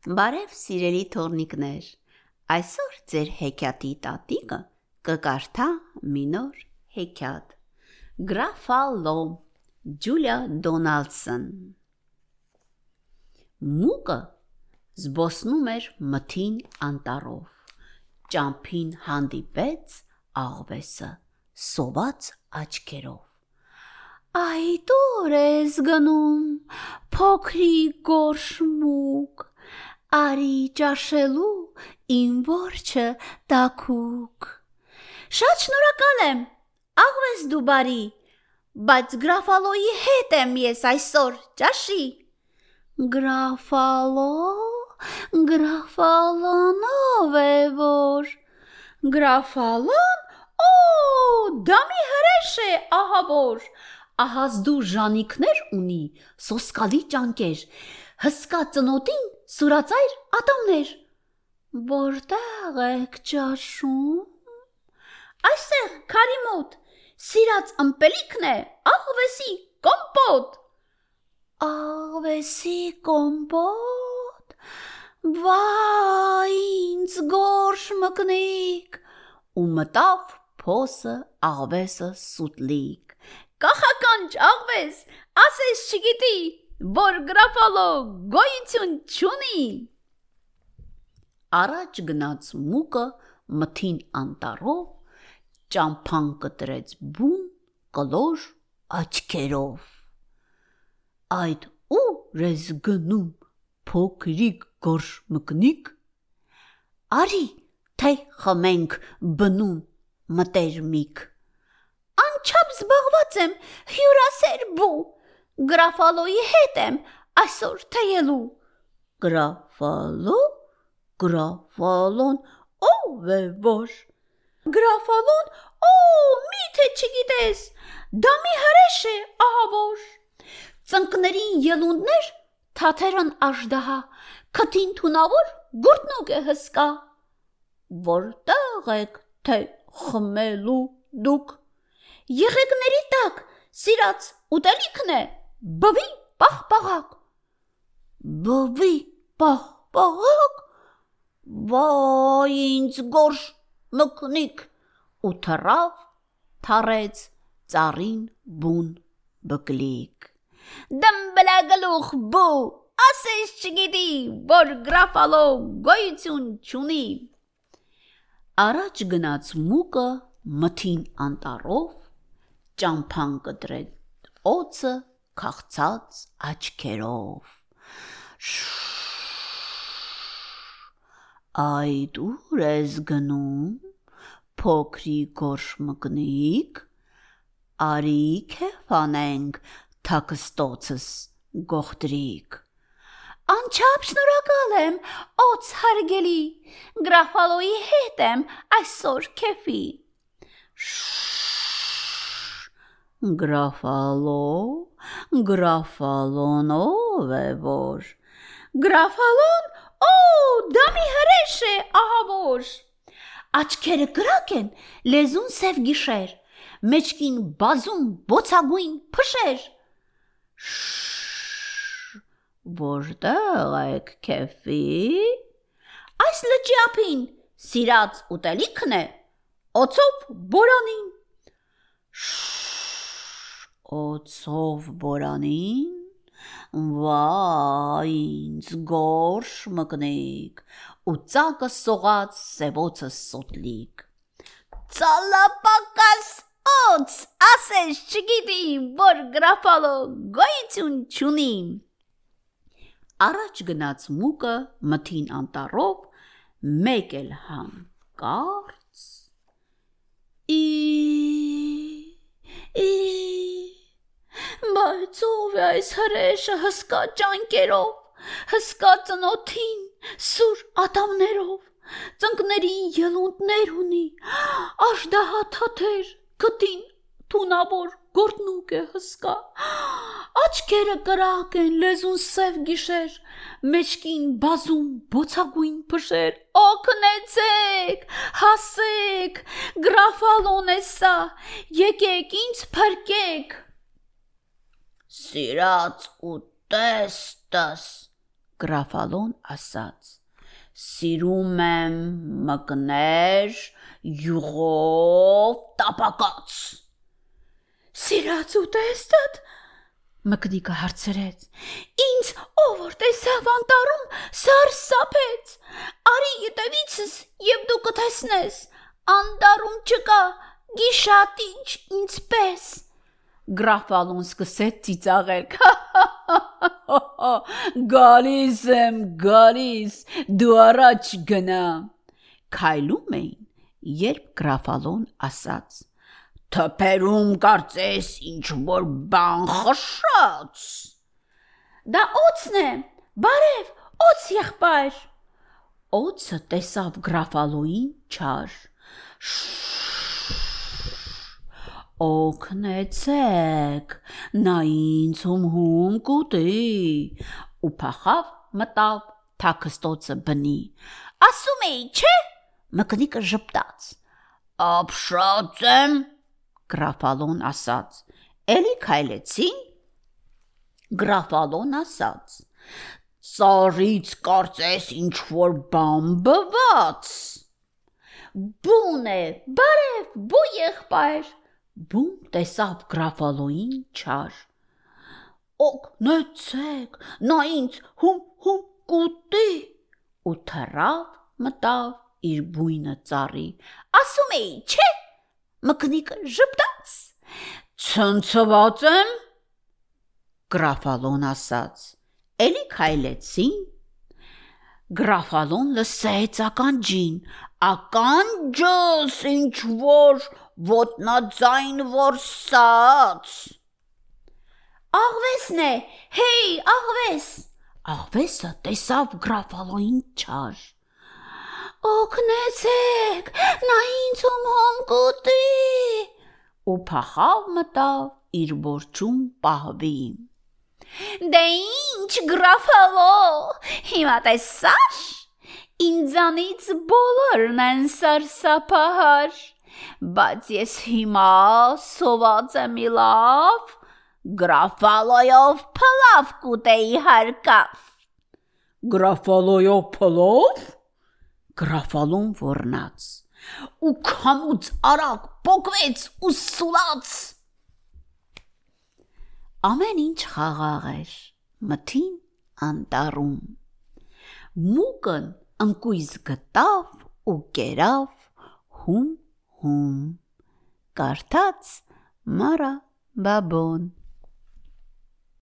Բարև սիրելի թորնիկներ։ Այսօր ձեր հեքիաթի տատիկը կկարդա մի նոր հեքիաթ։ Գրաֆալո Ջուլիա Դոնալդսոն Մուկը զբոսնում էր մթին անտառով։ Ճամփին հանդիպեց աղվեսը սոված աչքերով։ Այ դուր ես գնում, փոքրիկ գորշմուկ, արի ճաշելու իմ որջը տակուկ։ Շատ շնորհակալ եմ, աղվես դու բարի, բայց գրաֆալոյի հետ եմ ես այսօր ճաշի։ Գրաֆալո, գրաֆալոն ով է որ։ Գրաֆալոն, օ, դա մի հրեշ է, ահա որ։ Ահազդու ժանիքներ ունի, սոսկալի ճանկեր, հսկա ծնոտին սուրածայր ատամներ։ Որտեղ եք ճաշում։ Այստեղ քարի մոտ սիրած ըմպելիքն է, աղվեսի կոմպոտ։ Աղվեսի կոմպոտ։ Վայ, ինձ գորշ մկնիկ։ Ու մտավ փոսը աղվեսը սուտլիկ։ Կախականջ աղվես, ասես չգիտի, որ գրաֆալո գոյություն չունի։ Առաջ գնաց մուկը մթին անտառով, ճամփան կտրեց բուն կլոր աչքերով։ Այդ ու ռեզ գնում փոքրիկ գորշ մկնիկ արի թե խմենք բնում մտերմիկ անչափ զբաղված եմ հյուրասեր բու գրաֆալոյի հետ եմ այսօր թեյելու։ Գրաֆալո, գրաֆալոն ով է որ։ Գրաֆալոն, օ, միթե չգիտես, դա մի հրեշ է, ահա որ։ Ծնկներին ելունդներ, թաթերն աշդահա, քթին թունավոր, գուրտնուկ է հսկա։ Որտեղ եք թե խմելու դուք։ Եղեգների տակ, սիրած ուտելիքն է, Բվի պաղպաղակ։ Բվի պաղպաղակ։ Վայ ինձ գորշ մկնիկ ու թռավ թարեց ծառին բուն բկլիկ։ Դմբլա գլուխ բու ասես չգիտի որ գրաֆալո գոյություն չունի։ Առաջ գնաց մուկը մթին անտառով ճամփան կտրեց օծը քաղցած աչքերով։ Այ դուր ես գնում, փոքրի գորշ մկնիկ, արի քեֆանենք թակստոցս գողտրիկ։ Անչափ շնորհակալ եմ, օց հարգելի, գրաֆալոյի հետ եմ այսօր քեֆի։ Գրաֆալո, գրաֆալոնով է որ։ Գրաֆալոն, օ, դա մի հրեշ է, ահա որ։ Աչքերը կրակ են, լեզուն սև գիշեր, մեջքին բազում բոցագույն փշեր։ Որտեղ եք քեֆի։ Այս լճի ափին սիրած ուտելիքն է, օծով բորանին։ Շ օծով բորանին վայ ինձ գորշ մկնիկ ու ծակը սողած սևոցը սոտլիկ ցալապակաս օծ ասես չգիտի որ գրաֆալո գոյություն չունի առաջ գնաց մուկը մթին անտառով մեկ էլ համ կարծ ի ի Բայց ով է այս հրեշը հսկա ճանկերով, հսկա ծնոթին, սուր ատամներով, ծնկներին ելունդներ ունի, աշդահա թաթեր, գտին թունավոր գորտնուկ է հսկա։ Աչքերը կրակ են, լեզուն սև գիշեր, մեջքին բազում բոցագույն փշեր։ Օգնեցեք, հասեք, գրաֆալոն է սա, եկեք ինձ փրկեք սիրած ու տեստս գրաֆալոն ասաց. Սիրում եմ մկներ յուղով տապակած։ Սիրած ուտեստդ Մկնիկը հարցրեց. Ինչ ով որ տեսավ անտառում սարսափեց։ Արի յետևիցս եւ դու կտեսնես։ Անտառում չկա գիշատիչ ինձպես։ Գրաֆալուն սկսեց ծիծաղել։ Գալիս եմ, գալիս, դու առաջ գնա։ Քայլում էին, երբ գրաֆալոն ասաց. Թփերում կարծես ինչ որ բան խշած։ Դա օծն է։ Բարև, օծ եղբայր։ Օծը տեսավ գրաֆալոին չար։ Օգնեցեք, նա ինձ հում-հում կուտի։ Ու փախավ մտավ թաքստոցը բնի։ Ասում էի, չէ՞։ Մկնիկը ժպտաց։ Ապշած եմ, գրաֆալոն ասաց։ Էլի քայլեցին։ Գրաֆալոն ասաց. Ծառից կարծես ինչ որ բան բված։ Բուն է, բարև, բու եղբայր։ Բուն տեսավ գրաֆալոին չար։ Օգնեցեք, նա ինձ հում-հում կուտի ու թռավ մտավ իր բույնը ծառի։ Ասում էի, չէ՞ մկնիկը ժպտաց։ Ցնցված եմ, գրաֆալոն ասաց։ Էլի քայլեցին։ Գրաֆալոն լսեց ականջին, ականջս ինչ որ ոտնաձայն որսած։ Աղվեսն է, հեյ, աղվես։ Աղվեսը տեսավ գրաֆալոին չար։ Օգնեցեք, նա ինձ հում կուտի։ Ու փախավ մտավ իր որջում պահվի։ Դե ինչ գրաֆալո, հիմա տեսար։ Ինձանից բոլորն են սարսափահար, բայց ես հիմա սոված եմ լավ, գրաֆալոյով փլավ կուտեի հարկավ։ Գրաֆալոյով փլավ գրաֆալուն ոռնաց ու քամուց արագ փոկվեց ու սուլաց ամեն ինչ խաղաղ էր մթին անտառում մուկն ընկույզ գտավ ու կերավ հում հում կարդաց մարա բաբոն